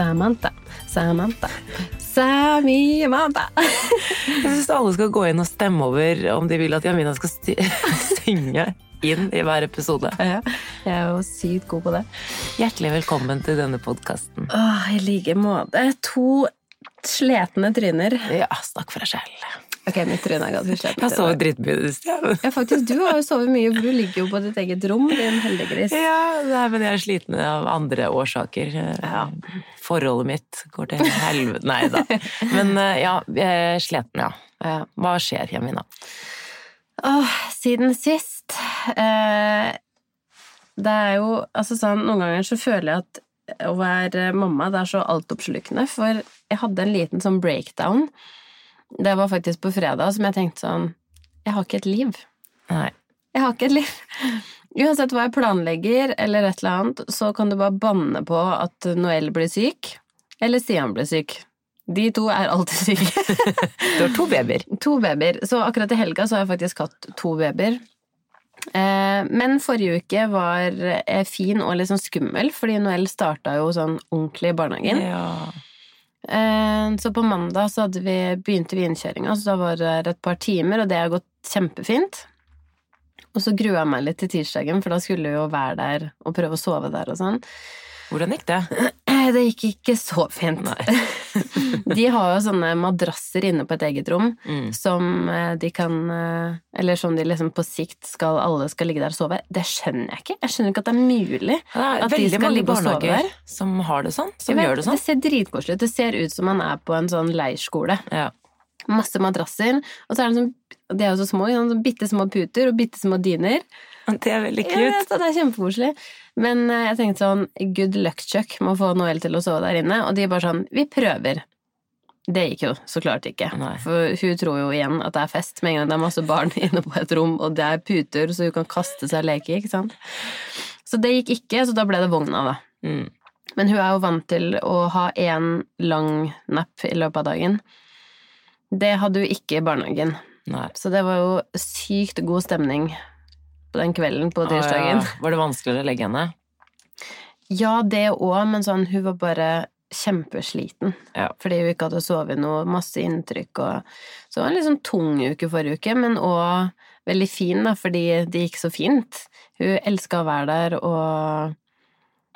Samantha. Samantha. Samimanta. Jeg syns alle skal gå inn og stemme over om de vil at Jamina skal synge inn i hver episode. Ja, jeg er jo sykt god på det. Hjertelig velkommen til denne podkasten. I like måte. To sletne tryner. Ja, snakk for deg selv. Ok, mitt tryne er ganske Jeg sover har sovet dritmye i det. Ja, faktisk, du har jo sovet mye, for du ligger jo på ditt eget rom, din heldiggris. Ja, nei, men jeg er sliten av andre årsaker. Ja. Forholdet mitt går til helvete Nei da. Men eh, ja, jeg er sliten, ja. Ja. Hva skjer, Jamina? Åh, siden sist eh, Det er jo altså sånn, Noen ganger så føler jeg at å være mamma det er så altoppslukende, for jeg hadde en liten sånn breakdown. Det var faktisk på fredag som jeg tenkte sånn Jeg har ikke et liv. Nei. Jeg har ikke et liv. Uansett hva jeg planlegger eller et eller annet, så kan du bare banne på at Noel blir syk, eller Stian blir syk. De to er alltid syke. Du har to babyer. To babyer. Så akkurat i helga så har jeg faktisk hatt to babyer. Eh, men forrige uke var eh, fin og litt sånn skummel, fordi Noel starta jo sånn ordentlig i barnehagen. Ja. Eh, så på mandag så vi, begynte vi innkjøringa, så da var det et par timer, og det har gått kjempefint. Og så grua jeg meg litt til tirsdagen, for da skulle vi jo være der og prøve å sove der og sånn. Hvordan gikk det? Eh, Det gikk ikke så fint. de har jo sånne madrasser inne på et eget rom Mm. som eh, de kan eh, Eller som de liksom på sikt skal alle skal ligge der og sove. Det skjønner jeg ikke. Jeg skjønner ikke at det er mulig. Det er At de skal ligge og sove der. som har det sånn. Som vet, gjør det sånn. Det ser dritkoselig ut. Det ser ut som man er på en sånn leirskole. Ja. Masse madrasser. Og så er det sånn De er jo så små, sånn bitte små puter og bitte små dyner. Det er veldig Jeg cute. vet, det er kjempekoselig. Men eh, jeg tenkte sånn Good luck, Chuck, må få Noel til å sove der inne. Og de bare sånn Vi prøver. Det gikk jo så klart ikke. Nei. For hun tror jo igjen at det er fest med en gang det er masse barn inne på et rom, og det er puter, så hun kan kaste seg og leke, ikke sant. Så det gikk ikke, så da ble det vogna, da. Mm. Men hun er jo vant til å ha én lang napp i løpet av dagen. Det hadde hun ikke i barnehagen. Nei. Så det var jo sykt god stemning på den kvelden på tirsdagen. Ah, ja. Var det vanskeligere å legge henne? Ja, det òg, men sånn, hun var bare kjempesliten. Ja. Fordi hun ikke hadde sovet noe, masse inntrykk og Så det var en litt sånn tung uke forrige uke, men òg veldig fin, da, fordi det gikk så fint. Hun elska å være der, og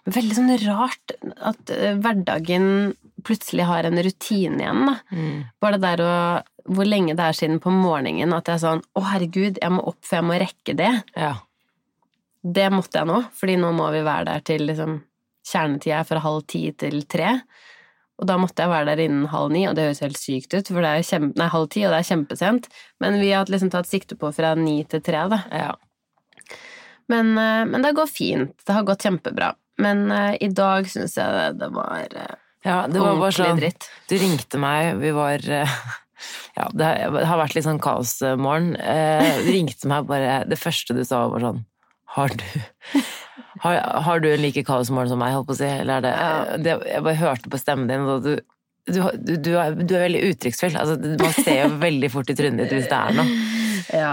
Veldig sånn rart at eh, hverdagen plutselig har en rutine igjen, da. Mm. Bare det der å Hvor lenge det er siden på morgenen at jeg er sånn Å, herregud, jeg må opp, for jeg må rekke det. Ja. Det måtte jeg nå, fordi nå må vi være der til liksom Kjernetida er fra halv ti til tre. Og da måtte jeg være der innen halv ni, og det høres helt sykt ut, for det er kjempe, nei, halv ti, og det er kjempesent. Men vi har liksom tatt sikte på fra ni til tre, da. ja. Men, eh, men det går fint. Det har gått kjempebra. Men uh, i dag syns jeg det, det var uh, Ja, det var bare sånn dritt. Du ringte meg, vi var eh, Ja, det har vært litt sånn kaosmorgen. Eh, ringte meg bare Det første du sa, var sånn Har du har, har du en like kaosmorgen som meg, holdt på å si? Eller er det, Ja. det Jeg bare hørte på stemmen din, og du du, du, du, er, du er veldig uttrykksfull. Altså, man ser jo veldig fort i trynet ditt hvis det er noe. Ja.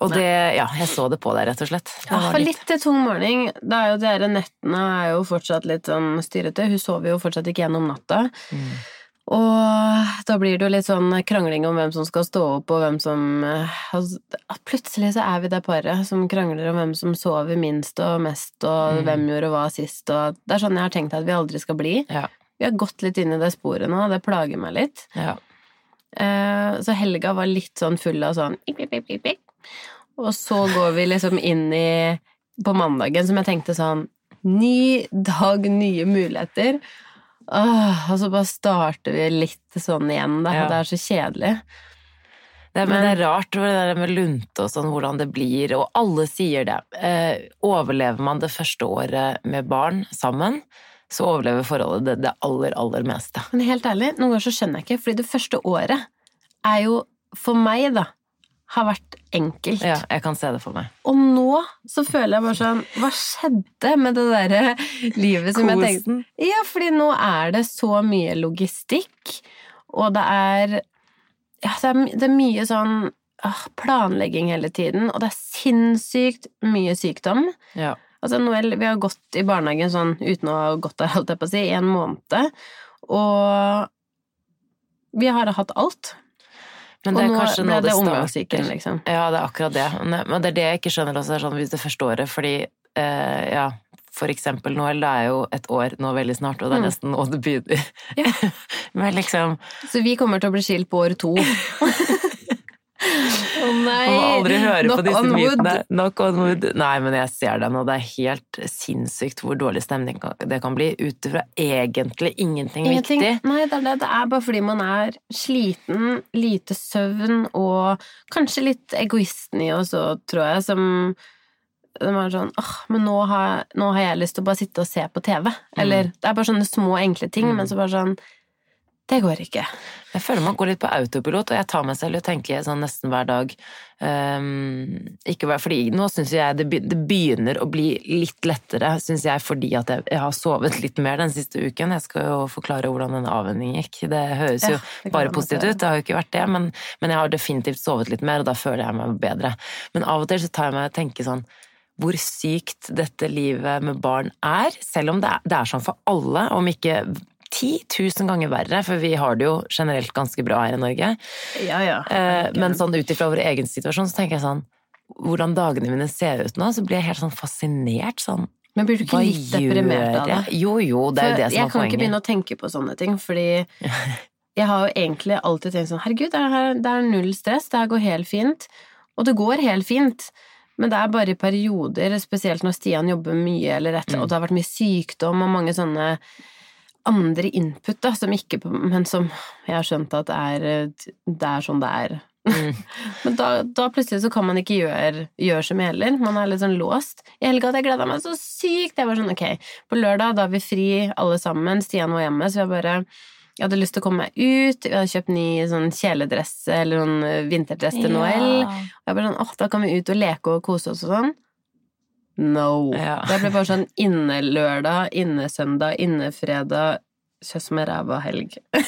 Og det Ja, jeg så det på deg, rett og slett. Det Ja, for litt tung morgen. Det er jo dere nettene er jo fortsatt litt sånn styrete. Hun sover jo fortsatt ikke gjennom natta. Mm. Og da blir det jo litt sånn krangling om hvem som skal stå opp, og hvem som eh, altså, Plutselig så er vi det paret som krangler om hvem som sover minst og mest, og Mm. hvem gjorde hva sist, og Det er sånn jeg har tenkt at vi aldri skal bli. Ja. Vi har gått litt inn i det sporet nå, og det plager meg litt. Ja. Eh, Så helga var litt sånn full av sånn. Og så går vi liksom inn i på mandagen som jeg tenkte sånn Ny dag, nye muligheter. Åh, og så bare starter vi litt sånn igjen, da. Ja. Det er så kjedelig. Det, men, Men- det er rart det der med lunte og sånn, hvordan det blir, og alle sier det. Eh, overlever man det første året med barn sammen, så overlever forholdet det, det aller, aller meste. Men helt ærlig, noen ganger så skjønner jeg ikke, fordi det første året er jo for meg, da, har vært enkelt. Ja, jeg kan se det for meg. Og nå så føler jeg bare sånn Hva skjedde med det derre livet som jeg tenkte Ja, fordi nå er det så mye logistikk, og det er Ja, det er, det er mye sånn ah, planlegging hele tiden, og det er sinnssykt mye sykdom. Ja. Altså, Noel, vi har gått i barnehagen sånn uten å ha gått der, holdt jeg på å si, i en måned, og vi har hatt alt. Men det er nå kanskje ble nå det det omgangssyken, liksom. Ja, det er akkurat det. Men det er det jeg ikke skjønner også, sånn, hvis du forstår det, fordi eh, ja, for eksempel Noel, det er jo et år nå veldig snart, og det er Mm. nesten nå det begynner. Men liksom, Så vi kommer til å bli skilt på år to. Å nei! man må aldri høre på disse mytene. Knock on wood. Nei, men jeg ser den, og det er helt sinnssykt hvor dårlig stemning det kan bli, ut ifra egentlig ingenting, Ingenting. viktig. Nei, det er, det. det er bare fordi man er sliten, lite søvn og kanskje litt egoisten i oss òg, tror jeg, som som er sånn åh, men nå har, nå har jeg lyst til å bare sitte og se på TV. Eller det er bare sånne små, enkle ting, Mm. men så bare sånn Det går ikke. Jeg føler man går litt på autopilot, og jeg tar meg selv i å tenke sånn nesten hver dag um, Ikke bare fordi Nå syns jeg det, begynner å bli litt lettere, syns jeg, fordi at jeg, jeg har sovet litt mer den siste uken. Jeg skal jo forklare hvordan den avvenningen gikk. Det høres jo Ja, det bare positivt ut, det har jo ikke vært det, men, men jeg har definitivt sovet litt mer, og da føler jeg meg bedre. Men av og til så tar jeg meg og tenker sånn hvor sykt dette livet med barn er, selv om det er, det er sånn for alle, om ikke 10 000 ganger verre, for vi har det jo generelt ganske bra her i Norge. Ja, ja. Eh, men sånn ut ifra vår egen situasjon, så tenker jeg sånn Hvordan dagene mine ser ut nå, så blir jeg helt sånn fascinert sånn Men blir du ikke Hva litt deprimert av det? Jo, jo, det er jo det som er poenget. jeg kan ikke begynne å tenke på sånne ting, fordi jeg har jo egentlig alltid tenkt sånn herregud, det er, det er null stress, det her går helt fint. Og det går helt fint. Men det er bare i perioder, spesielt når Stian jobber mye, eller et, Mm. og det har vært mye sykdom og mange sånne andre input, da, som ikke Men som jeg har skjønt at er, det er sånn det er. Mm. Men da, da plutselig så kan man ikke gjøre, gjøre som heller. Man er litt sånn låst. I helga hadde jeg gleda meg så sykt. Jeg var sånn, ok, på lørdag da har vi fri alle sammen. Stian var hjemme, så jeg bare jeg hadde lyst til å komme meg ut. Jeg hadde kjøpt ny sånn kjeledress eller sånn eh, vinterdress til Noel. Og jeg bare sånn, åh, da kan vi ut og leke og kose oss og sånn. No. Ja. Det ble bare sånn innelørdag, innesøndag, innefredag, kjøss med ræva helg.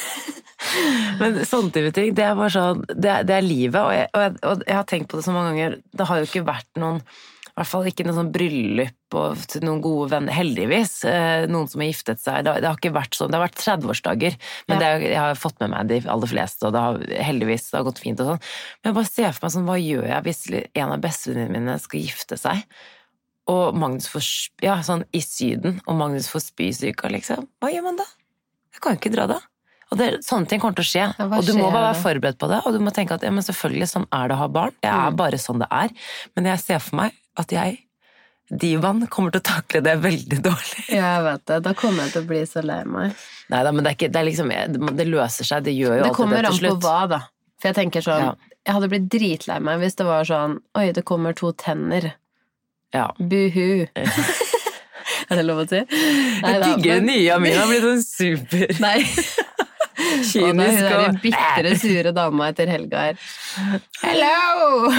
Men sånne type ting, det er bare sånn Det er, det er livet, og jeg, og, jeg, og jeg har tenkt på det så mange ganger. Det har jo ikke vært noen i hvert fall ikke noe sånn bryllup og til noen gode venner, heldigvis. Eh, noen som har giftet seg. Det, har- det har ikke vært sånn. Det har vært 30-årsdager, men Ja. det, er- jeg har fått med meg de aller fleste, og det har heldigvis det har gått fint og sånn. Men jeg bare ser for meg sånn, hva gjør jeg hvis en av bestevenninnene mine skal gifte seg? Og Magnus får, ja, sånn i Syden, og Magnus får spysyke, liksom. Hva gjør man da? Jeg kan jo ikke dra da. Og det, sånne ting kommer til å skje. Ja, og du må bare være forberedt på det, og du må tenke at ja, men selvfølgelig, sånn er det å ha barn. Det er Mm. bare sånn det er. Men jeg ser for meg at jeg, divaen, kommer til å takle det veldig dårlig. Ja, jeg vet det. Da kommer jeg til å bli så lei meg. Nei da, men det er ikke Det, liksom, det løser seg. Det gjør jo Det til slutt. det kommer an på hva, da. For jeg tenker sånn Ja. Jeg hadde blitt dritlei meg hvis det var sånn Oi, det kommer to tenner. Ja. Buhu. er det lov å si? Jeg da, digger men- den nye Amina, har blitt sånn super Nei. Og da hun kynisk der bitre, sure dama etter helga her. Hello!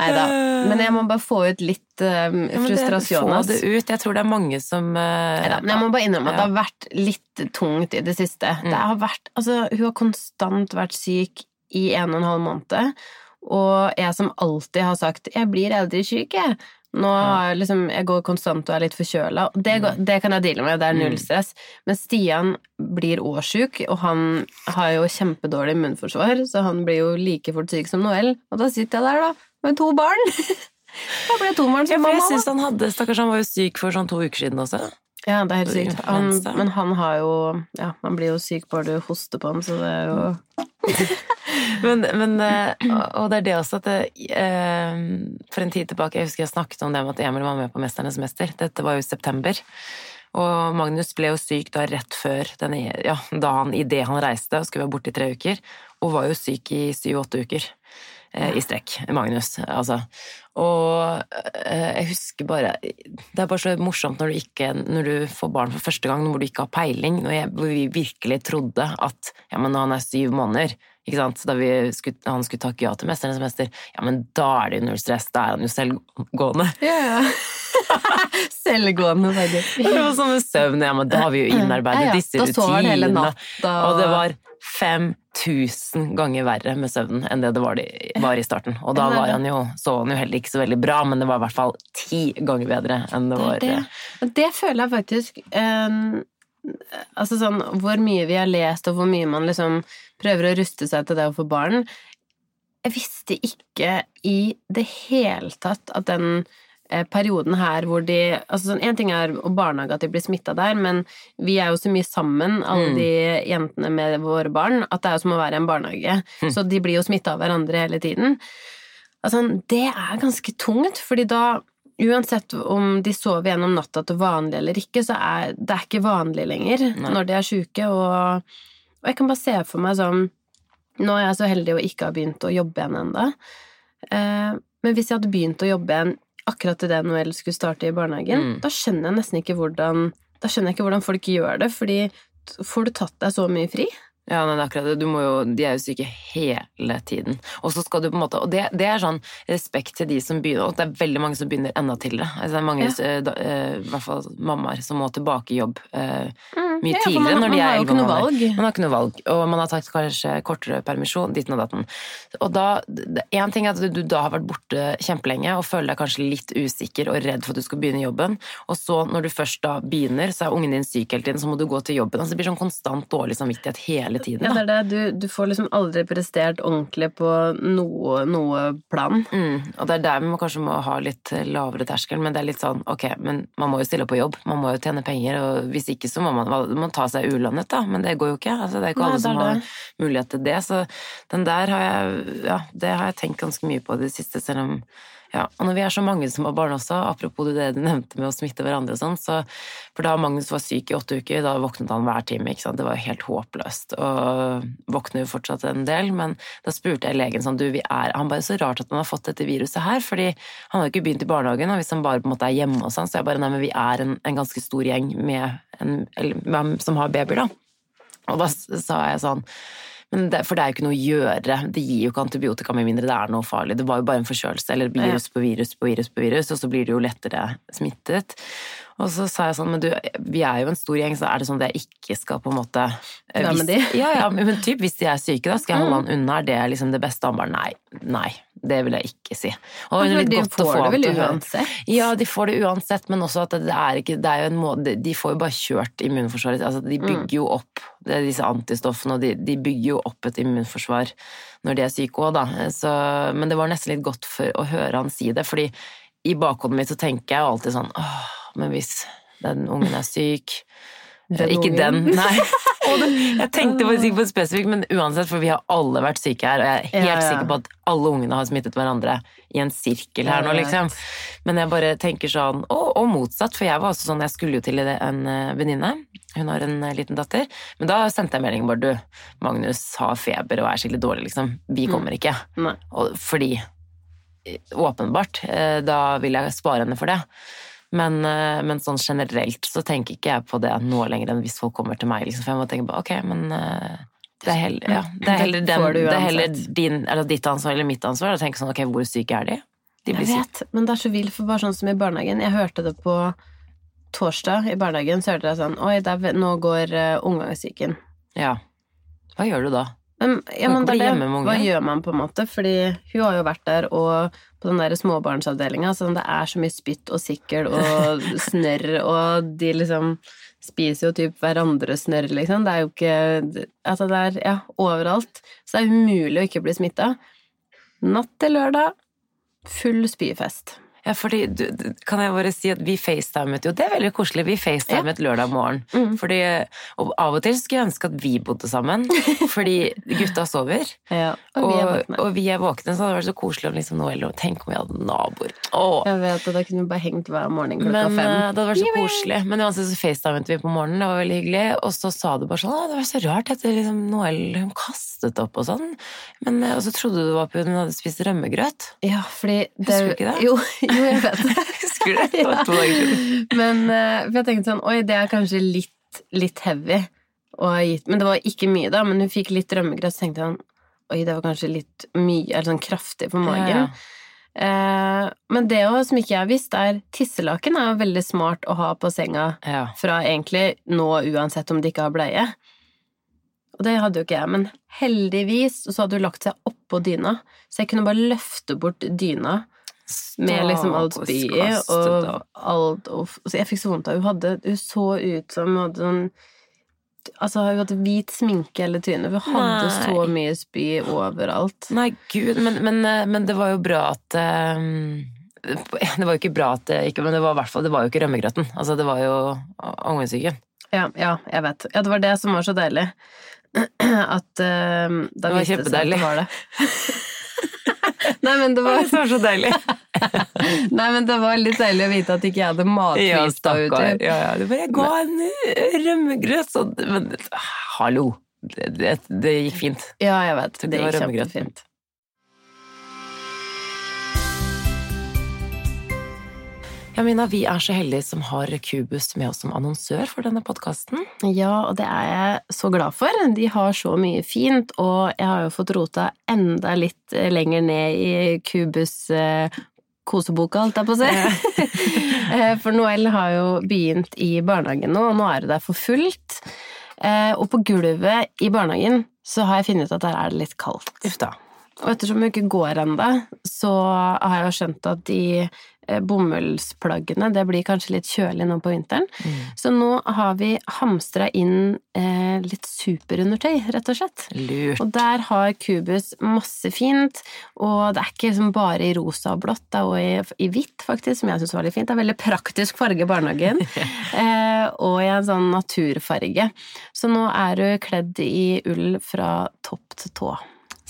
Nei da. Men jeg må bare få ut litt um, Ja, frustrasjon. Få det ut. Jeg tror det er mange som uh, Neida, men jeg må bare innrømme at det har vært litt tungt i det siste. Mm. Det har vært, altså, hun har konstant vært syk i en og en halv måned, og jeg som alltid har sagt 'jeg blir aldri syk', jeg. Nå har jeg liksom, jeg går konstant og er litt forkjøla, det, det kan jeg deale med, det er null Mm. stress. Men Stian blir årssjuk, sjuk, og han har jo kjempedårlig immunforsvar, så han blir jo like fort syk som Noel, og da sitter jeg der, da, med to barn. Da jeg to barn Ja, som jeg mamma. da. synes han hadde Stakkars, han var jo syk for sånn to uker siden også. Ja, det er helt sykt. Han, men han har jo Ja, han blir jo syk bare du hoster på ham, så det er jo Men, men eh, Og det er det også at det, eh, For en tid tilbake, jeg husker jeg snakket om det med at Emil var med på Mesternes mester. Dette var jo i september. Og Magnus ble jo syk da rett før denne, ja, da han, idet han reiste og skulle være borte i tre uker, og var jo syk i syv-åtte uker. eh, I strekk, Magnus, altså. Og eh, jeg husker bare Det er bare så morsomt når du, ikke, når du får barn for første gang, hvor du ikke har peiling, når jeg, hvor vi virkelig trodde at ja, men når han er syv måneder? Da vi skulle, han skulle takke ja til Mesternes mester, ja, men da er det jo null stress, da er han jo selvgående. Ja. Selvgående, faktisk. Det var sånn med søvn, ja, men da har vi jo innarbeidet Ja, ja. disse rutinene. Og det var 5000 ganger verre med søvnen enn det det var, i- var i starten. Og da var han jo, så han jo heller ikke så veldig bra, men det var i hvert fall ti ganger bedre enn det var Det, er det. Det føler jeg faktisk eh, Altså sånn hvor mye vi har lest, og hvor mye man liksom prøver å ruste seg til det å få barn. Jeg visste ikke i det hele tatt at den eh, perioden her hvor de altså sånn, En ting er barnehage, at de blir smitta der, men vi er jo så mye sammen, alle Mm. de jentene med våre barn, at det er jo som å være i en barnehage. Mm. Så de blir jo smitta av hverandre hele tiden. Altså, det er ganske tungt, fordi da Uansett om de sover gjennom natta til vanlig eller ikke, så er det er ikke vanlig lenger Nei. når de er sjuke, og, og jeg kan bare se for meg sånn Nå er jeg så heldig å ikke ha begynt å jobbe igjen ennå, eh, men hvis jeg hadde begynt å jobbe igjen akkurat idet Noel skulle starte i barnehagen, Mm. da skjønner jeg nesten ikke hvordan Da skjønner jeg ikke hvordan folk gjør det, fordi får du tatt deg så mye fri? Ja, men det er akkurat det. Du må jo, de er jo syke hele tiden. Og så skal du på en måte Og det, det er sånn respekt til de som begynner, og det er veldig mange som begynner enda tidligere. Altså, det er mange, Ja. eh, da, eh, i hvert fall mammaer, som må tilbake i jobb uh, mye Ja, for tidligere man, når de man er elleve måneder. valg. Man har ikke noe valg, og man har tatt kanskje kortere permisjon, ditten og datten. Og da, Én ting er at du da har vært borte kjempelenge og føler deg kanskje litt usikker og redd for at du skal begynne i jobben, og så når du først da begynner, så er ungen din syk hele tiden, så må du gå til jobben. Altså, det blir sånn konstant dårlig samvittighet hele tiden. Ja, det er det. Du, du får liksom aldri prestert ordentlig på noe, noe plan. Mm, og det er der vi må, kanskje må ha litt lavere terskel, men det er litt sånn, ok, men man må jo stille opp på jobb, man må jo tjene penger, og hvis ikke så må man, man ta seg ulandet, da, men det går jo ikke, altså det er ikke Nei, alle som har det. mulighet til det, så den der har jeg, ja, det har jeg tenkt ganske mye på i det siste, selv om, ja, og når vi er så mange som har barn også, apropos det du nevnte med å smitte hverandre og sånn, så, for da Magnus var syk i åtte uker, da våknet han hver time, ikke sant, det var jo helt håpløst, og våkner jo fortsatt en del, men da spurte jeg legen sånn, du, vi er, han bare så rart at han har fått dette viruset her, fordi han har jo ikke begynt i barnehagen, og hvis han bare på en måte er hjemme og sånn, så jeg bare, nei, men vi er en, en ganske stor gjeng med en, eller, som har babyer da. Og da sa jeg sånn, men det, for det er jo ikke noe å gjøre, det gir jo ikke antibiotika med mindre det er noe farlig, det var jo bare en forkjølelse, eller virus på virus på virus på virus, og så blir du jo lettere smittet. Og så sa jeg sånn, men du, vi er jo en stor gjeng, så er det sånn at jeg ikke skal på en måte eh, Være med de? Ja, ja, men typ, hvis de er syke, da skal jeg holde han unna, er det liksom det beste? Han bare nei, nei, det vil jeg ikke si. Og Altså, de får få det vel uansett? Ja, de får det uansett, men også at det er ikke Det er jo en måte De får jo bare kjørt immunforsvaret altså De bygger jo opp det er disse antistoffene, og de, de bygger jo opp et immunforsvar når de er syke òg, da. Så, men det var nesten litt godt for å høre han si det, fordi i bakhodet mitt så tenker jeg jo alltid sånn åh, men hvis den ungen er syk Den Ikke den, nei. Jeg tenkte faktisk ikke på spesifikt, men uansett, for vi har alle vært syke her, og jeg er helt Ja, ja. sikker på at alle ungene har smittet hverandre i en sirkel her nå, liksom. Men jeg bare tenker sånn, og, og motsatt, for jeg var også sånn, jeg skulle jo til en eh, venninne, hun har en eh, liten datter, men da sendte jeg melding bare, du, Magnus har feber og er skikkelig dårlig, liksom, vi Mm. kommer ikke. Og, fordi, eh, åpenbart, eh, da vil jeg spare henne for det. Men, eh, men sånn generelt så tenker ikke jeg på det nå lenger enn hvis folk kommer til meg, liksom, for jeg må tenke på, ok, men eh, det er heller, ja, det er heller, den, det er heller din, eller ditt ansvar eller mitt ansvar å tenke sånn, ok, hvor syke er de? De blir Jeg vet, men det er så vilt, for bare sånn som i barnehagen Jeg hørte det på torsdag i barnehagen, så hørte jeg sånn Oi, er, nå går uh, omgangssyken. Ja. Hva gjør du da? Men, ja, men det er det. Hva gjør man, på en måte? Fordi hun har jo vært der, og på den der småbarnsavdelinga, så det er så mye spytt og sikkel og snørr, og de liksom spiser jo typ hverandres snørr, liksom. Det er jo ikke Altså, det er ja, overalt. Så det er umulig å ikke bli smitta. Natt til lørdag, full spyfest. Ja, fordi, du, kan jeg bare si at vi facetimet jo, det er veldig koselig, vi facetimet lørdag morgen. Mm. Fordi, og av og til skulle jeg ønske at vi bodde sammen, fordi gutta sover. Ja, og vi Og, vi er våkne, så det hadde vært så koselig om liksom Noel og Tenk om vi hadde naboer. Åh. Jeg vet, og da kunne vi bare hengt hver morgen klokka Men eh, fem. det hadde vært så koselig. Men uansett så facetimet vi på morgenen, det var veldig hyggelig. Og så sa du bare sånn Å, det var så rart at det liksom Noel hun kastet opp og sånn. Men, eh, og så trodde du det var på hun hadde spist rømmegrøt. Ja, fordi det, Husker du ikke det? Jo, jo jeg vet det. Husker du det? Det var to dager siden. Men eh, for jeg tenkte sånn Oi, det er kanskje litt, litt heavy å ha gitt Men det var ikke mye, da. Men hun fikk litt rømmegrøt, så tenkte jeg sånn Oi, det var kanskje litt mye, eller sånn kraftig på magen. Ja. Eh, men det også, som ikke jeg har visst, er tisselaken er veldig smart å ha på senga Ja. fra egentlig nå uansett om de ikke har bleie. Og det hadde jo ikke jeg, men heldigvis så hadde hun lagt seg oppå dyna, så jeg kunne bare løfte bort dyna med liksom alt spyet og alt og, altså Jeg fikk så vondt av Hun hadde Hun så ut som hun hadde sånn Altså, hun hadde hvit sminke hele trynet. Hun hadde Nei. så mye spy overalt. Nei, gud, men, men, eh, men det var jo bra at um, Det var jo ikke bra at det ikke Men det var hvert fall Det var jo ikke rømmegrøten. Altså, det var jo omgangssyken. Ja, ja, jeg vet. Ja, det var det som var så deilig. At um, da Det var viste det seg at kjempedeilig. det var det. Nei, men det var, Det var så deilig! nei, men det var litt deilig å vite at ikke jeg hadde Ja, mattvista ut. stakkar. Ja, ja. Du bare Gå en rømmegrøt, så Men hallo! Det, det, det gikk fint. Ja, jeg vet. Det gikk rømmegrøt. kjempefint. Ja, Mina, vi er så heldige som har Cubus med oss som annonsør for denne podkasten. Ja, og det er jeg så glad for. De har så mye fint, og jeg har jo fått rota enda litt eh, lenger ned i Kubus eh, koseboka, holdt jeg på å si. Eh, for Noel har jo begynt i barnehagen nå, og nå er det der for fullt. Og på gulvet i barnehagen så har jeg funnet ut at der er det litt kaldt. Uff da. Og ettersom hun ikke går ennå, så har jeg jo skjønt at de bomullsplaggene, det blir kanskje litt kjølig nå på vinteren. Så nå har vi hamstra inn eh, litt superundertøy, rett og slett. Lurt. Og der har Kubus masse fint, og det er ikke liksom bare i rosa og blått, det er også i, i hvitt, faktisk, som jeg syns var litt fint. Det er veldig praktisk farge i barnehagen, eh, og i en sånn naturfarge. Så nå er du kledd i ull fra topp til tå.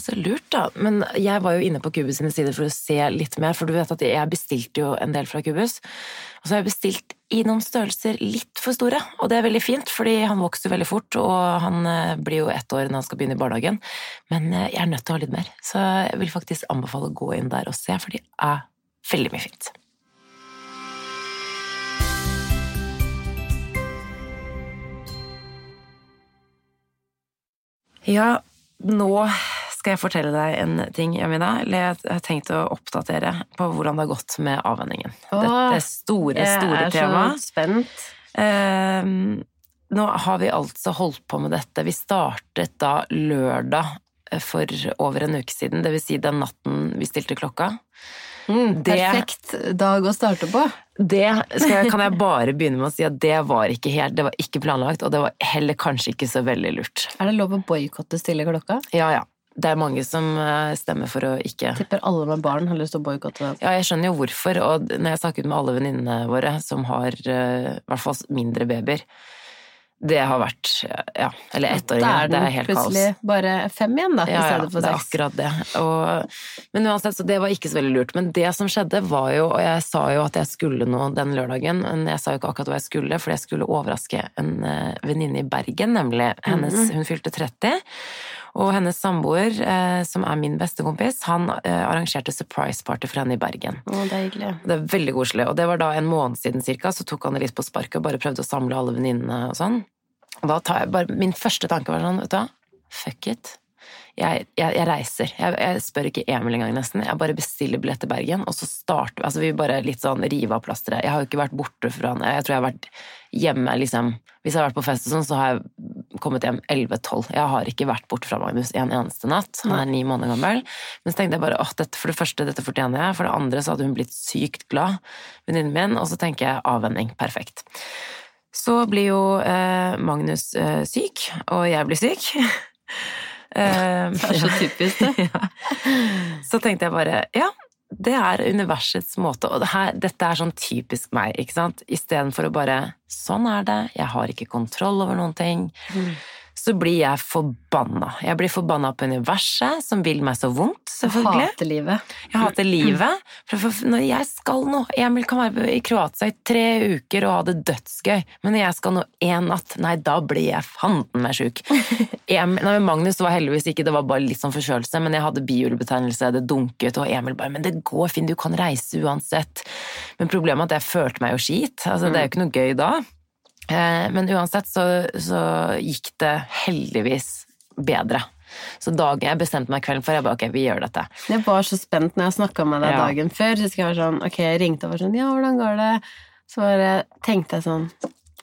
Så lurt, da. Men jeg var jo inne på Cubus sine sider for å se litt mer, for du vet at jeg bestilte jo en del fra Cubus. Og så har jeg bestilt i noen størrelser litt for store, og det er veldig fint, fordi han vokser veldig fort, og han eh, blir jo ett år når han skal begynne i barnehagen. Men eh, jeg er nødt til å ha litt mer, så jeg vil faktisk anbefale å gå inn der og se, for de er veldig mye fint. Ja, nå skal jeg fortelle deg en ting, Jamina. Jeg har tenkt å oppdatere på hvordan det har gått med avvenningen. Dette store, store Jeg er tema. så spent. Eh, nå har vi altså holdt på med dette. Vi startet da lørdag eh, for over en uke siden, det vil si den natten vi stilte klokka. Mm, Det- perfekt dag å starte på. Det jeg, kan jeg bare begynne med å si at det var ikke helt, det var ikke planlagt, og det var heller kanskje ikke så veldig lurt. Er det lov å boikotte stille klokka? Ja, ja. Det er mange som eh, stemmer for å ikke Tipper alle med barn har lyst til å boikotte den. Ja, jeg skjønner jo hvorfor, og når jeg snakket med alle venninnene våre som har eh, i hvert fall mindre babyer, det har vært ja, eller Da ettåringer, er det er helt kaos. plutselig bare fem igjen, da, i Ja, ja, stedet for det er akkurat det. Og, men uansett, så det var ikke så veldig lurt. Men det som skjedde, var jo Og jeg sa jo at jeg skulle noe den lørdagen, men jeg sa jo ikke akkurat hva jeg skulle, for jeg skulle overraske en eh, venninne i Bergen, nemlig. Hennes, Mhm. Hun fylte 30. Og hennes samboer, eh, som er min bestekompis, han eh, arrangerte surprise party for henne i Bergen. Å, det er hyggelig. Det er veldig koselig. Og det var da en måned siden cirka, så tok han det litt på sparket og bare prøvde å samle alle venninnene og sånn. Og da tar jeg bare Min første tanke var sånn, vet du hva, fuck it. Jeg, jeg, jeg reiser. Jeg, jeg spør ikke Emil engang, nesten. Jeg bare bestiller billett til Bergen, og så starter Altså, vi bare litt sånn rive av plasteret. Jeg har jo ikke vært borte fra han. Jeg tror jeg har vært hjemme, liksom Hvis jeg har vært på fest og sånn, så har jeg kommet hjem 11-12. Jeg har ikke vært borte fra Magnus en eneste natt. Han er ni måneder gammel. Men så tenkte jeg bare åh, dette, for det første, dette fortjener jeg. For det andre så hadde hun blitt sykt glad, venninnen min. Og så tenker jeg avvenning. Perfekt. Så blir jo eh, Magnus eh, syk, og jeg blir syk. Eh, Det er så typisk, det. ja. Så tenkte jeg bare ja, det er universets måte, og det her, dette er sånn typisk meg, ikke sant? Istedenfor å bare sånn er det, jeg har ikke kontroll over noen ting. Så blir jeg forbanna. Jeg blir forbanna på universet, som vil meg så vondt, selvfølgelig. Hater livet. Jeg hater livet. For, for, når jeg skal nå Emil kan være i Kroatia i tre uker og ha det dødsgøy, men når jeg skal nå én natt, nei, da blir jeg fanden meg sjuk. Magnus var heldigvis ikke, det var bare litt sånn forkjølelse, men jeg hadde bihulebetennelse, det dunket, og Emil bare 'men det går fint, du kan reise uansett'. Men problemet er at jeg følte meg jo skit. Altså, det er jo ikke noe gøy da. Eh, Men uansett så, så gikk det heldigvis bedre. Så dagen jeg bestemte meg kvelden for jeg bare ok, vi gjør dette. Jeg var så spent når jeg snakka med deg Ja. dagen før. Så jeg sånn, okay, jeg ringte og var sånn, ja, hvordan går det? Så bare tenkte jeg sånn,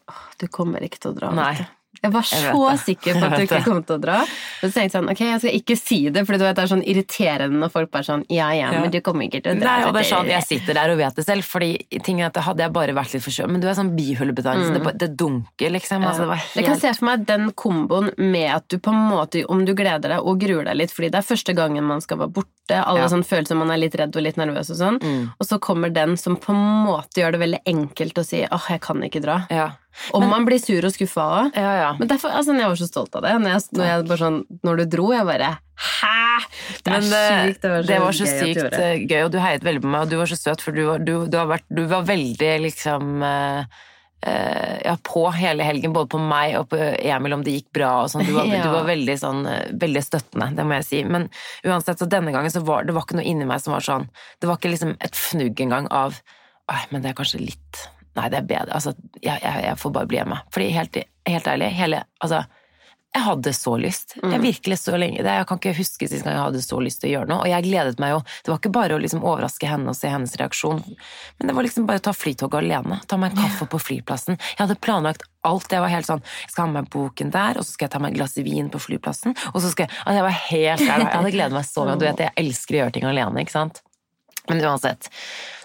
åh, du kommer ikke til å dra. Nei, du. Jeg var så jeg sikker på at du ikke kom til å dra. Men så tenkte jeg sånn, ok, jeg skal ikke si det, for du vet, det er sånn irriterende når folk bare sånn, ja, ja, men du kommer ikke til å dra. Nei, og det er for sånn, Jeg sitter der og vet det selv, fordi ting er at hadde jeg bare vært litt forkjølet Men du er sånn bihulebetennelse, det, det dunker, liksom. Altså, det var Jeg kan se for meg den komboen med at du på en måte, om du gleder deg og gruer deg litt, fordi det er første gangen man skal være borte, alle Ja. sånne følelser man er litt redd og litt nervøs og sånn, Mm. og så kommer den som på en måte gjør det veldig enkelt å si åh, jeg kan ikke dra. Ja. Om man blir sur og skuffa òg. ja, ja. Men derfor, altså, jeg var så stolt av det. Når, jeg, når, jeg bare sånn, når du dro, jeg bare Hæ?! Det Men eh, sykt. Det var så, det var så gøy sykt eh, gøy, og du heiet veldig på meg, og du var så søt, for du var, du, du har vært, du var veldig liksom uh, uh, ja, på hele helgen, både på meg og på Emil om det gikk bra og sånn. Du, var- Ja. du var veldig sånn veldig støttende, det må jeg si. Men uansett, så denne gangen så var det var ikke noe inni meg som var sånn Det var ikke liksom et fnugg engang av men det er kanskje litt Nei, det er bedre. Altså, jeg, jeg, jeg får bare bli hjemme. Fordi helt, helt ærlig, hele Altså, jeg hadde så lyst. Jeg virkelig så lenge. Det, jeg kan ikke huske sist gang jeg hadde så lyst til å gjøre noe. Og jeg gledet meg jo. Det var ikke bare å liksom overraske henne og se hennes reaksjon, men det var liksom bare å ta flytoget alene. Ta meg en kaffe på flyplassen. Jeg hadde planlagt alt. Jeg var helt sånn Jeg skal ha med meg boken der, og så skal jeg ta meg et glass vin på flyplassen, og så skal jeg Altså, jeg var helt der. Jeg hadde gledet meg så mye. Du vet, jeg elsker å gjøre ting alene, ikke sant? Men uansett,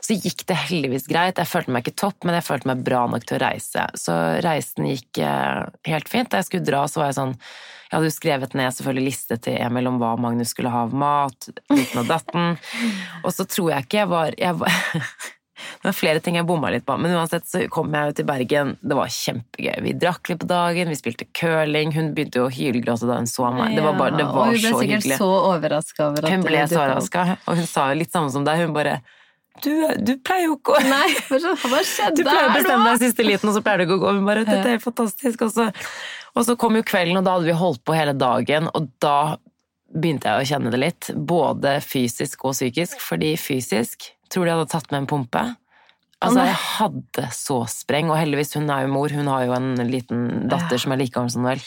så gikk det heldigvis greit. Jeg følte meg ikke topp, men jeg følte meg bra nok til å reise. Så reisen gikk eh, helt fint. Da jeg skulle dra, så var jeg sånn Jeg hadde jo skrevet ned selvfølgelig liste til Emil om hva Magnus skulle ha av mat, uten og datten. Og så tror jeg ikke jeg var, jeg var Det var flere ting jeg bomma litt på, men uansett så kom jeg jo til Bergen. Det var kjempegøy. Vi drakk litt på dagen, vi spilte curling. Hun begynte jo å hylgråte da hun så meg. Det var, bare, det var så hyggelig. så over at Hun ble så overraska, og hun sa jo litt samme som deg. Hun bare Du, du pleier jo ikke å Nei, hva skjedde Du pleier å bestemme deg siste liten, og så pleier du ikke å gå. Hun bare Dette er helt fantastisk. Og så, og så kom jo kvelden, og da hadde vi holdt på hele dagen, og da begynte jeg å kjenne det litt. Både fysisk og psykisk. Fordi fysisk tror du de hadde tatt med en pumpe. Altså, jeg hadde så spreng, og heldigvis, hun er jo mor. Hun har jo en liten datter som er like gammel som Noel.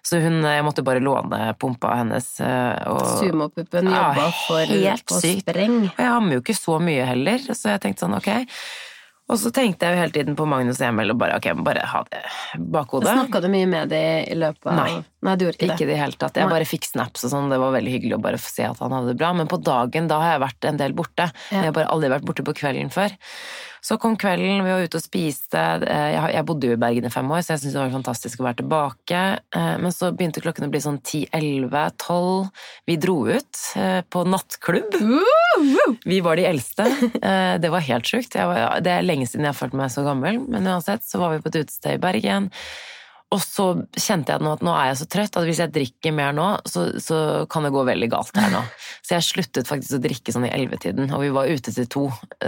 Så hun, jeg måtte bare låne pumpa hennes. Sumopuppen jobba Sumopuppen Ja, jobba for å på spreng. og jeg ammer jo ikke så mye heller, så jeg tenkte sånn, ok. Og så tenkte jeg jo hele tiden på Magnus og Emil og bare ok, bare ha det bakhodet. Snakka du mye med dem i løpet av Nei. Nei, du gjorde ikke, Ikke i det. det hele tatt. Jeg Nei. bare fikk snaps og sånn, det var veldig hyggelig å bare se at han hadde det bra. Men på dagen, da har jeg vært en del borte. Ja. Jeg har bare aldri vært borte på kvelden før. Så kom kvelden, vi var ute og spiste. Eh, Jeg, bodde jo i Bergen i fem år, så jeg syntes det var fantastisk å være tilbake. Eh, Men så begynte klokken å bli sånn 10-11-12. Vi dro ut eh, på nattklubb. Vi var de eldste. Det var helt sjukt. Det er lenge siden jeg har følt meg så gammel, men uansett så var vi på et utested i Bergen. Og så kjente jeg nå at nå er jeg så trøtt at hvis jeg drikker mer nå, så, så kan det gå veldig galt her nå. Så jeg sluttet faktisk å drikke sånn i ellevetiden, og vi var ute til to.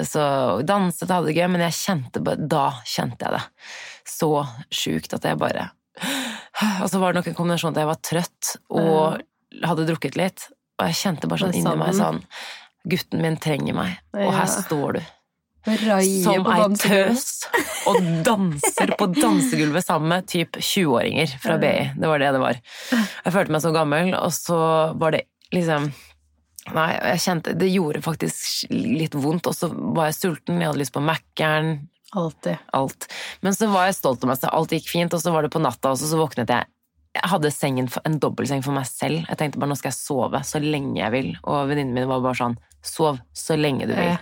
Så vi danset og hadde det gøy, men jeg kjente da kjente jeg det. Så sjukt at jeg bare Og så var det nok en kombinasjon at jeg var trøtt og hadde drukket litt, og jeg kjente bare sånn inni meg sånn. sånn Gutten min trenger meg, og her står du. Som på ei tøs og danser på dansegulvet sammen med typ 20-åringer fra BI. Det var det det var. Jeg følte meg så gammel, og så var det liksom Nei, jeg kjente Det gjorde faktisk litt vondt, og så var jeg sulten, jeg hadde lyst på Mækkern, Alltid. alt. Men så var jeg stolt av meg, så alt gikk fint, og så var det på natta, også, så, våknet jeg. Jeg hadde sengen, en dobbeltseng for meg selv. Jeg tenkte bare nå skal jeg sove så lenge jeg vil, og venninnen min var bare sånn sov så lenge du vil.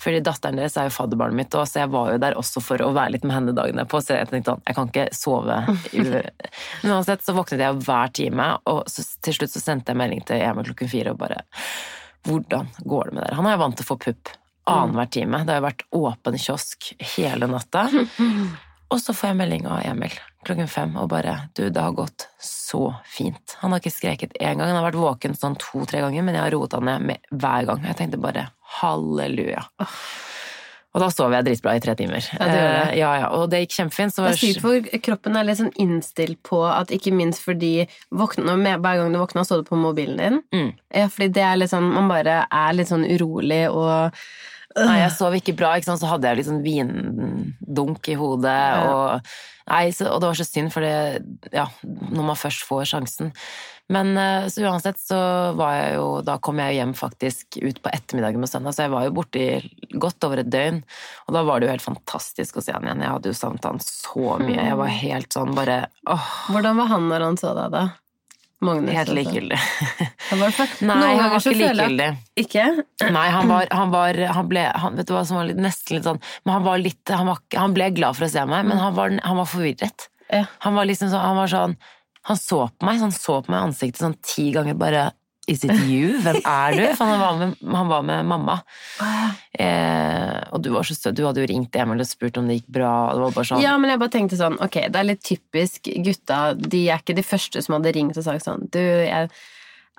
Fordi datteren deres er jo fadderbarnet mitt, og så jeg var jo der også for å være litt med henne dagene på, så jeg tenkte sånn, jeg kan ikke sove. Men uansett så våknet jeg hver time, og så, til slutt så sendte jeg melding til Emil klokken fire og bare hvordan går det med dere? Han er jo vant til å få pupp annenhver time. Det har jo vært åpen kiosk hele natta. Og så får jeg melding av Emil klokken fem og bare Du, det har gått så fint. Han har ikke skreket én gang. Han har vært våken sånn to-tre ganger, men jeg har roet han ned med hver gang. Jeg tenkte bare halleluja. Og da sov jeg dritbra i tre timer. Ja, det gjør det. Eh, ja, ja, og det gikk kjempefint. Så Det er sykt, for kroppen er litt sånn innstilt på at ikke minst fordi våkna, med, hver gang du våkna, så du på mobilen din. Mm. Ja, fordi det er litt sånn Man bare er litt sånn urolig og Nei, jeg sov ikke bra, ikke sant? så hadde jeg liksom vindunk i hodet. Og, nei, så, og det var så synd, for det, ja, når man først får sjansen. Men eh, så uansett så var jeg jo Da kom jeg hjem faktisk ut på ettermiddagen med søndag, så jeg var jo borte i godt over et døgn. Og da var det jo helt fantastisk å se han igjen. Jeg hadde jo savnet han så mye. Jeg var helt sånn bare åh. Hvordan var han når han så deg, da? Magnus, Helt altså. likegyldig. Noen ganger så føler jeg- Ikke? Nei, han var, han var han ble, han, Vet du hva som var litt, nesten litt sånn Men han var litt Han, var, han ble glad for å se meg, men han var, han var forvirret. Ja. Han var liksom sånn Han var sånn Han så på meg, så han så på meg i ansiktet sånn ti ganger bare Is it you? Hvem er du? For han var med, han var med mamma. Eh, og du var så søt. Du hadde jo ringt Emil og spurt om det gikk bra. Det sånn Ja, men jeg bare tenkte sånn, ok, det er litt typisk gutta, de er ikke de første som hadde ringt og sagt sånn, du, jeg,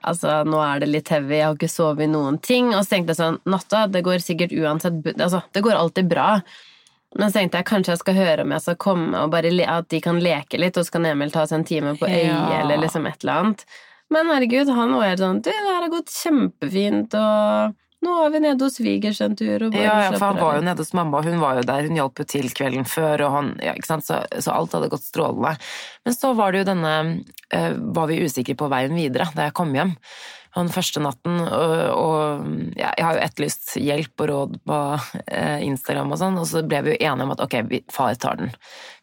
altså, nå er det litt heavy, jeg har ikke sovet i noen ting, og så tenkte jeg sånn, natta, det går sikkert uansett, altså, det går alltid bra, men så tenkte jeg kanskje jeg skal høre om jeg skal komme, og bare at de kan leke litt, og så kan Emil ta seg en time på øye, Ja. eller liksom et eller anannet. Men herregud, han var helt sånn, du, det her har gått kjempefint, og nå er vi nede hos svigers en tur, ja, ja, for han var jo nede hos mamma, og hun var jo der, hun hjalp jo til kvelden før, og han, ja, ikke sant, så, så alt hadde gått strålende. Men så var det jo denne, uh, var vi usikre på veien videre da jeg kom hjem. Den første natten, og, og ja, jeg har jo etterlyst hjelp og råd på eh, Instagram og sånn, og så ble vi jo enige om at ok, vi, far tar den.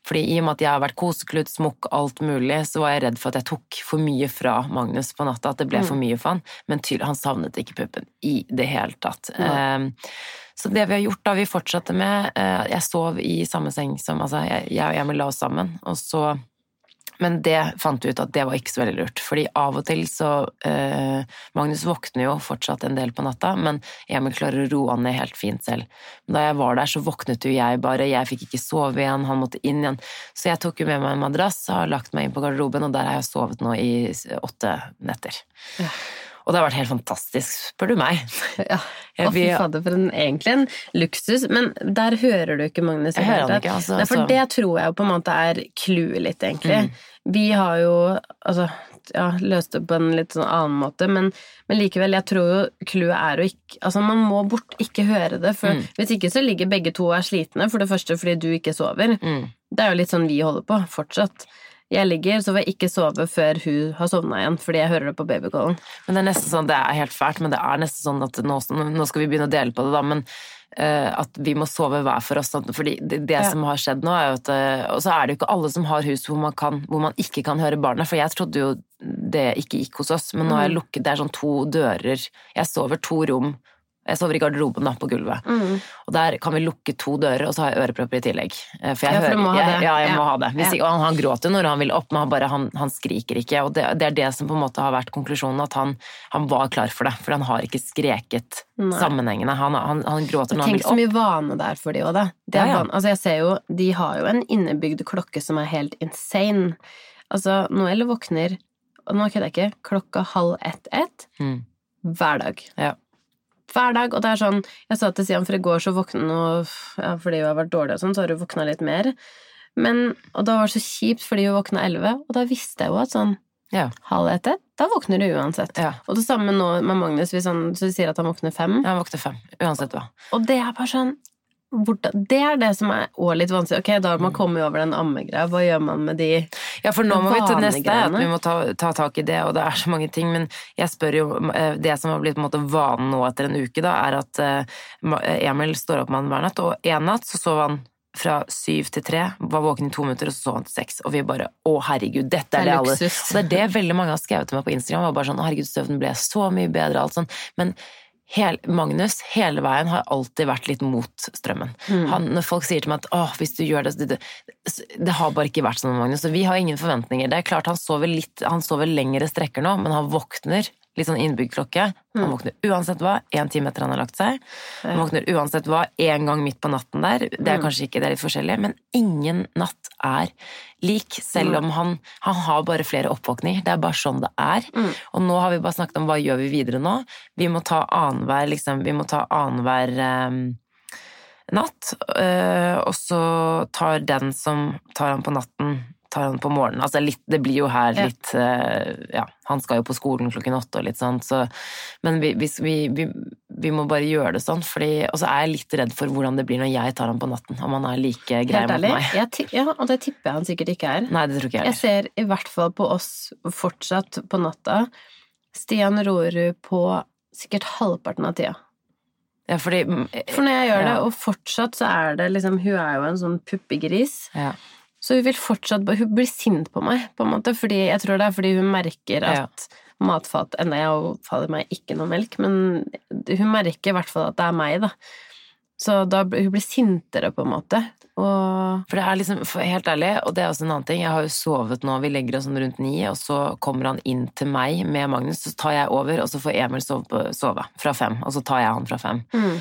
Fordi i og med at jeg har vært koseklut, smukk, alt mulig, så var jeg redd for at jeg tok for mye fra Magnus på natta, at det ble for mye for han, men tydelig, han savnet ikke puppen i det hele tatt. Eh, så det vi har gjort da, vi fortsatte med eh, Jeg sov i samme seng som Altså, jeg, jeg og Emil la oss sammen, og så Men det fant vi ut at det var ikke så veldig lurt, fordi av og til så eh, Magnus våkner jo fortsatt en del på natta, men Emil klarer å roe han ned helt fint selv. Men da jeg var der, så våknet jo jeg bare, jeg fikk ikke sove igjen, han måtte inn igjen. Så jeg tok jo med meg en madrass, har lagt meg inn på garderoben, og der har jeg sovet nå i åtte netter. Og det har vært helt fantastisk, spør du meg. Ja. Å, fy fader, for en, egentlig en luksus. Men der hører du ikke Magnus. Jeg hører han ikke, altså, Nei, for det tror jeg jo på en måte er clouet litt, egentlig. Mm. Vi har jo altså, ja, løst det på en litt sånn annen måte, men, men likevel, jeg tror jo clouet er å ikke Altså, man må bort, ikke høre det, for Mm. hvis ikke så ligger begge to og er slitne, for det første fordi du ikke sover. Mm. Det er jo litt sånn vi holder på, fortsatt. Jeg ligger, så får jeg ikke sove før hun har sovna igjen, fordi jeg hører det på babycallen. Men det er nesten sånn, det er helt fælt, men det er nesten sånn at nå, nå skal vi begynne å dele på det, da, men uh, at vi må sove hver for oss. sånn, Fordi det, det Ja. som har skjedd nå, er jo at eh, Og så er det jo ikke alle som har hus hvor man, kan, hvor man ikke kan høre barna, for jeg trodde jo det ikke gikk hos oss, men nå Mm. har jeg lukket Det er sånn to dører. Jeg sover to rom. Jeg sover i garderoben da, på gulvet. Mm. Og der kan vi lukke to dører, og så har jeg ørepropper i tillegg. Eh, For jeg Ja, for du må jeg. Ja, jeg Ja. må ha det. Hvis og han, han gråter når han vil opp, men han, bare, han, han skriker ikke. Og det, det er det som på en måte har vært konklusjonen, at han, han var klar for det. For han har ikke skreket Nei. sammenhengende. Han, gråter når han vil opp. Tenk så mye vane det er for de òg, da. Ja. Altså, jeg ser jo, de har jo en innebygd klokke som er helt insane. Altså, Noel våkner, og nå kødder jeg ikke, klokka halv ett-ett Mm. hver dag. Ja. Hver dag, og det er sånn Jeg sa til Sian, for i går så våkna ja, Fordi hun har vært dårlig og sånn, så har hun våkna litt mer. Men, og da var det så kjipt fordi hun våkna elleve, og da visste jeg jo at sånn Ja. halv ett-ett, da våkner du uansett. Ja. Og det samme nå med Magnus, hvis han så sier at han våkner fem. Han våkner fem, uansett hva. Og det er bare sånn Det er det som er òg litt vanskelig. Ok, da har man kommet over den ammegreia. Hva gjør man med de Ja, for nå må vi til neste, at vi må ta, ta tak i det, og det er så mange ting. Men jeg spør jo eh, Det som har blitt på en måte vanen nå etter en uke, da, er at eh, Emil står opp med han hver natt, og en natt så sov han fra syv til tre, var våken i to minutter, og så sov han til seks. Og vi bare Å, herregud, dette er Det det, alle. Og det er det veldig mange har skrevet til meg på Instagram. Var bare sånn, «Å, herregud, søvnen ble så mye bedre, alt sånn. Men hel, Magnus hele veien har alltid vært litt mot strømmen. Han, når folk sier til meg at hvis du gjør det, det, det Det har bare ikke vært sånn med Magnus, Så vi har ingen forventninger. Det er klart han sover litt, han sover lengre strekker nå, men han våkner litt sånn innbygd klokke. Han våkner uansett hva, én time etter han har lagt seg. Han våkner uansett hva, én gang midt på natten der. Det er kanskje ikke, det er litt forskjellig, men ingen natt er lik, selv om han, han har bare flere oppvåkninger. Det er bare sånn det er. Og nå har vi bare snakket om hva gjør vi videre nå. Vi må ta annenhver, liksom, vi må ta annenhver eh, natt, eh, og så tar den som tar han på natten tar han på morgenen. Altså litt, det blir jo her litt eh, Ja, han skal jo på skolen klokken åtte og litt sånn, så Men vi, vi, vi, vi må bare gjøre det sånn, fordi Og så er jeg litt redd for hvordan det blir når jeg tar han på natten, om han er like grei mot meg. Jeg ja, og det tipper jeg han sikkert ikke er. Nei, det tror ikke jeg Jeg ser i hvert fall på oss fortsatt på natta. Stian Rorud på sikkert halvparten av tida. Ja, fordi mm, For når jeg gjør det, og fortsatt så er det liksom Hun er jo en sånn puppegris. ja. Så hun vil fortsatt Hun blir sint på meg, på en måte, fordi jeg tror det er fordi hun merker Ja. at matfat Enda jeg faller meg ikke noe melk, men hun merker i hvert fall at det er meg, da. Så da hun blir sintere, på en måte. Og For det er liksom, helt ærlig, og det er også en annen ting, jeg har jo sovet nå, vi legger oss sånn rundt ni, og så kommer han inn til meg med Magnus, så tar jeg over, og så får Emil sove, på, sove fra fem, og så tar jeg han fra fem. mm,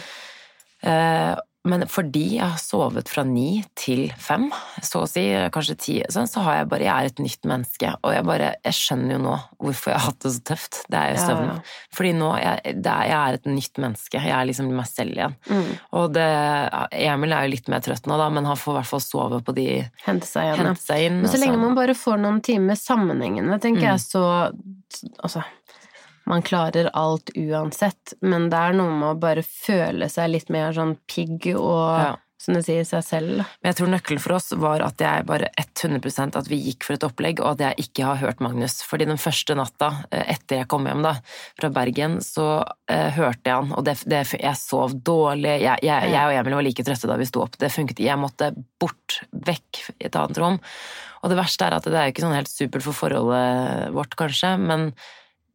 Eh, men fordi jeg har sovet fra ni til fem, så å si, kanskje ti, sånn, så har jeg bare, jeg er et nytt menneske, og jeg bare, jeg skjønner jo nå hvorfor jeg har hatt det så tøft, det er jo Ja, søvnen. ja. Fordi nå, jeg, er, jeg er et nytt menneske, jeg er liksom meg selv igjen. mm, Og det, Emil er jo litt mer trøtt nå da, men han får i hvert fall sove på de hente seg igjen. ja. hente seg inn. Men så lenge man bare får noen timer sammenhengende, tenker Mm. jeg, så Altså, man klarer alt uansett, men det er noe med å bare føle seg litt mer sånn pigg og, Ja. som du sier, seg selv. Men jeg tror nøkkelen for oss var at jeg bare 100% at vi gikk for et opplegg, og at jeg ikke har hørt Magnus. Fordi den første natta, eh, etter jeg kom hjem da, fra Bergen, så eh, hørte jeg han, og det, det, jeg sov dårlig. Jeg, jeg, jeg og Emil var like trøtte da vi sto opp. Det funket. Jeg måtte bort, vekk i et annet rom. Og det verste er at det er jo ikke sånn helt supert for forholdet vårt, kanskje, men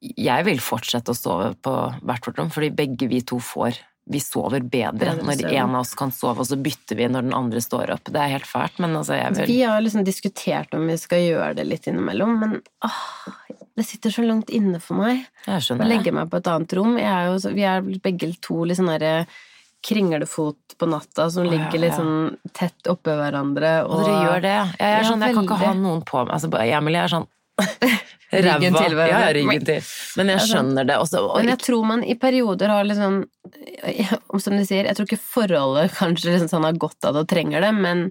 jeg vil fortsette å sove på hvert vårt rom, fordi begge vi to får vi sover bedre når en av oss kan sove, og så bytter vi når den andre står opp. Det er helt fælt, men altså, jeg vil Vi har liksom diskutert om vi skal gjøre det litt innimellom, men åh, det sitter så langt inne for meg. Jeg Å legge meg på et annet rom. Jeg er jo, vi er begge to litt sånn derre kringlefot på natta som ja, ligger litt sånn tett oppå hverandre. Og dere gjør det, ja. Jeg er sånn, jeg kan ikke ha noen på meg. Altså, jeg er sånn Ryggen til hverandre. Ja, ryggen til. Men jeg skjønner det også. Og Men jeg tror man i perioder har liksom Som du sier, jeg tror ikke forholdet kanskje liksom sånn har godt av det og trenger det, men,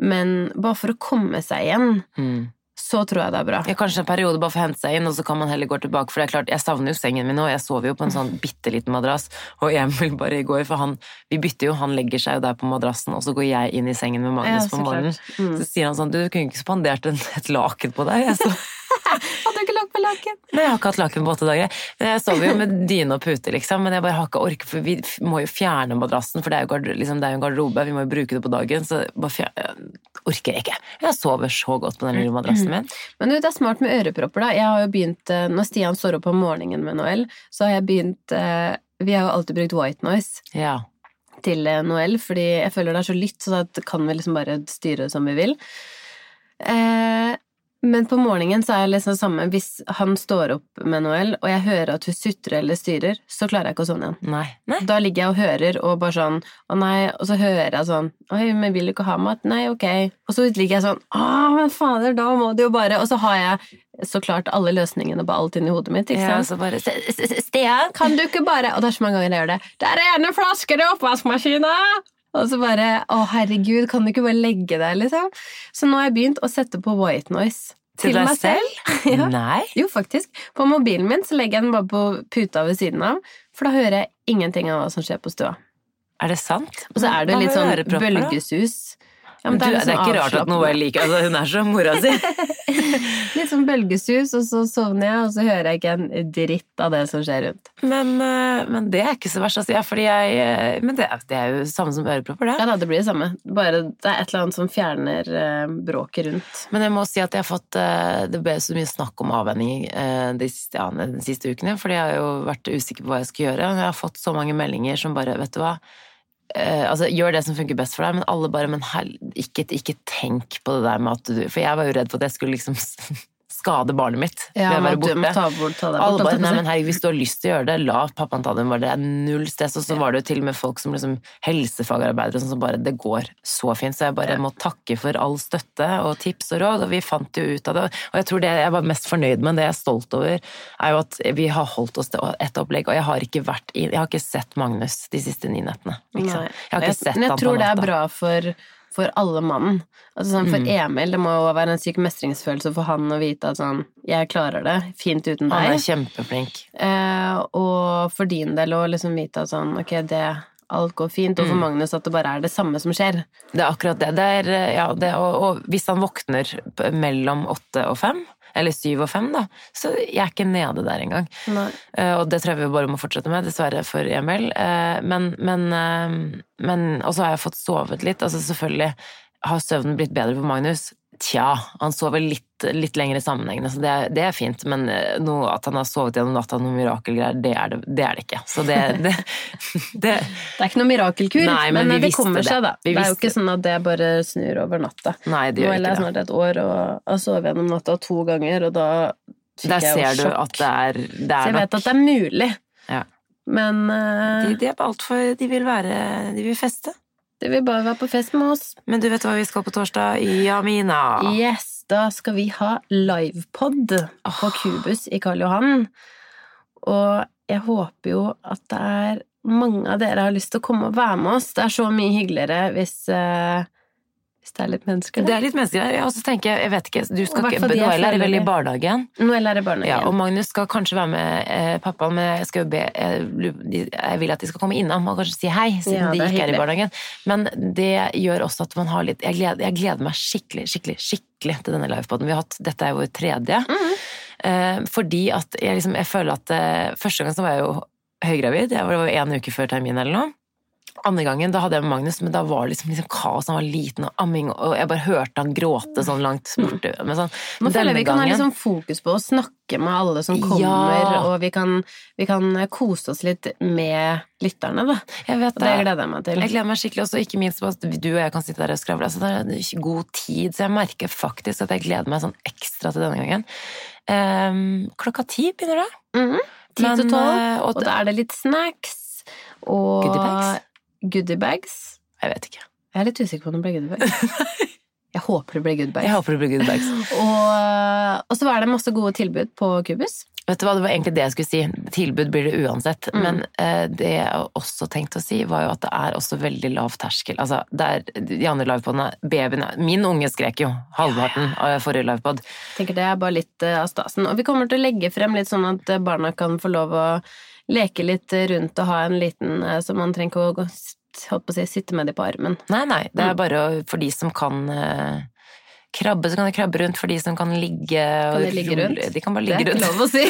men bare for å komme seg igjen, mm. så tror jeg det er bra. ja, kanskje en periode bare for å hente seg inn, og så kan man heller gå tilbake. For det er klart, jeg savner jo sengen min nå. Jeg sover jo på en sånn bitte liten madrass. Og Emil bare i går, for han Vi bytter jo, han legger seg jo der på madrassen, og så går jeg inn i sengen med Magnus Ja, på morgenen. Mm. Så sier han sånn Du, kunne ikke spandert et laken på deg? Jeg så, Hadde du ikke lagt på laken? Nei, jeg har ikke hatt laken på åtte dager. Men jeg sover jo med dyne og pute, liksom. Men jeg bare har ikke orket, for vi må jo fjerne madrassen, for det er jo, liksom, det er jo en garderobe, vi må jo bruke det på dagen. Så bare fjer- jeg ikke. Jeg sover så godt på den lille madrassen min. Men du, det er smart med ørepropper, da. Jeg har jo begynt eh, Når Stian står opp om morgenen med Noel, så har jeg begynt eh, Vi har jo alltid brukt white noise Ja. til eh, Noel, fordi jeg føler det er så lytt, så da kan vi liksom bare styre det som vi vil. Eh, men på morgenen så er det liksom samme. Hvis han står opp med Noel, og jeg hører at hun sutrer eller styrer, så klarer jeg ikke å sovne igjen. Nei. Nei. Da ligger jeg og hører, og bare sånn Å nei, og så hører jeg sånn Oi, men vil du ikke ha mat? Nei, ok. Og så ligger jeg sånn Å, men fader, da må du jo bare Og så har jeg så klart alle løsningene på alt inni hodet mitt, Ja, så bare "S- S- S- Stian, Kan du ikke bare Og det er så mange ganger jeg gjør det. Det er ene flasker i oppvaskmaskina! Og så bare Å, herregud, kan du ikke bare legge deg, liksom? Så nå har jeg begynt å sette på white noise. Til deg selv? ja. Nei. Jo, faktisk. På mobilen min så legger jeg den bare på puta ved siden av, for da hører jeg ingenting av hva som skjer på stua. Er det sant? Og så er det litt sånn bølgesus. Ja, Men men du, det, er sånn ikke rart at. Noel liker altså, Hun er som mora si. Litt sånn bølgesus, og så sovner jeg, og så hører jeg ikke en dritt av det som skjer rundt. Men, eh, men det er ikke så verst, altså. Ja, fordi jeg eh, Men det, er- det er jo samme som ørepropper, det. Ja da, det blir det samme. Bare det er et eller annet som fjerner eh, bråket rundt. Men jeg må si at jeg har fått eh, Det ble så mye snakk om avvenning eh, de ja, de siste ukene, fordi jeg har jo vært usikker på hva jeg skal gjøre. Jeg har fått så mange meldinger som bare Vet du hva. Eh, altså, Gjør det som funker best for deg, men alle bare Men hel, ikke, ikke tenk på det der med at du For jeg var jo redd for at jeg skulle liksom skade barnet mitt Ja, ved å være borte. ta, bort, ta bort, Alle bare, jeg nei, men herregud, Hvis du har lyst til å gjøre det, la pappaen ta det. Det er null stress. Og så var det jo til og med folk som liksom helsefagarbeidere sånn, som bare Det går så fint. Så jeg bare må takke for all støtte og tips og råd, og vi fant jo ut av det. Og jeg tror det jeg var mest fornøyd med, det jeg er stolt over, er jo at vi har holdt oss til ett opplegg, og jeg har ikke vært Jeg har ikke sett Magnus de siste ni nettene. Sant? Jeg har ikke sett jeg han på tror det er bra for for alle mannen. Altså sånn, for Mm. Emil, det må jo være en syk mestringsfølelse for han å vite at sånn Jeg klarer det fint uten deg. Han er kjempeflink. Eh, og for din del å liksom vite at sånn Ok, det alt går fint, og for Mm. Magnus at det bare er det samme som skjer. Det er akkurat det. det, er, eh, ja, det og, og hvis han våkner mellom åtte og fem, eller syv og fem, da, så jeg er ikke nede der engang. Eh, Og det tror jeg vi bare må fortsette med, dessverre for Emil. Uh, Men, men, uh, men Og så har jeg fått sovet litt. Altså selvfølgelig har søvnen blitt bedre for Magnus. Tja, han sover litt, litt lengre sammenhengende, så det er, det er fint. Men eh, noe, at han har sovet gjennom natta noen mirakelgreier, det er det, det er det ikke. Så det, det, det Det er ikke noe mirakelkur, Nei, men men, vi det kommer det. seg, da. Vi det er jo ikke sånn at det bare snur over natta. Nei, det Nå gjør er ikke jeg det. snart et år og har sovet gjennom natta to ganger, og da fikk Der jeg jo ser du at det er, det Så er jeg nok vet at det er mulig, Ja. men uh, de, de er altfor De vil være De vil feste. de vil bare være på fest med oss. Men du vet hva vi skal på torsdag? Jamina! Yes, da skal vi ha livepod på Kubus i Karl Johan. Og jeg håper jo at det er mange av dere har lyst til å komme og være med oss. Det er så mye hyggeligere hvis, eh, hvis det er litt mennesker Det er litt mennesker her. Og så tenker jeg, jeg vet ikke Du skal ikke Noel er vel i barnehagen? Noel er i Ja, og. Magnus skal kanskje være med eh, pappaen, men jeg skal jo be jeg, jeg vil at de skal komme innom og kanskje si hei, siden Ja, de ikke er i barnehagen. Men det gjør også at man har litt Jeg gleder, jeg gleder meg skikkelig, skikkelig, skikkelig til denne livepoden. Vi har hatt Dette er vår tredje. Mm. Eh, fordi at jeg liksom Jeg føler at eh, Første gang så var jeg jo høygravid. Jeg var, jo var en uke før termin eller noe. Andre gangen da hadde jeg med Magnus, men da var det liksom, liksom kaos. Han var liten og amming, og jeg bare hørte han gråte sånn langt borte. Men sånn, Nå føler jeg vi kan ha liksom fokus på å snakke med alle som kommer, Ja. og vi kan, vi kan kose oss litt med lytterne, da. Jeg vet Og det gleder jeg meg til. Jeg gleder meg skikkelig også, ikke minst på at du og jeg kan sitte der og skravle. Altså, det er god tid, så jeg merker faktisk at jeg gleder meg sånn ekstra til denne gangen. Um, klokka ti begynner det. Ti til Men, tolv, eh, og og da er det litt snacks og Goodiebags? Goodiebags. Jeg vet ikke. Jeg er litt usikker på om det blir goodiebags. Jeg håper det blir goodiebags. Jeg håper det blir goodbags. Og, og så var det masse gode tilbud på Kubus. Vet du hva, det var egentlig det jeg skulle si. Tilbud blir det uansett. Mm. Men eh, det jeg også tenkte å si, var jo at det er også veldig lav terskel. Altså, det er de andre livepodene Babyene Min unge skrek jo halvparten av forrige livepod. tenker det er bare litt eh, av stasen. Og vi kommer til å legge frem litt sånn at eh, barna kan få lov å leke litt rundt og ha en liten eh, Så man trenger ikke å holdt på å si, sitte med dem på armen. Nei, nei. Det er Mm. bare for de som kan eh, krabbe, så kan de krabbe rundt. For de som kan ligge og Kan de ligge rundt? De kan bare ligge rundt. Det er ikke lov å si.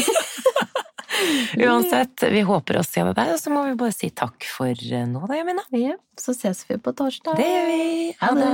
Uansett, vi håper å se deg der, og så må vi bare si takk for eh, nå da, Jamina. ja, så ses vi på torsdag. Det gjør vi. Ha det.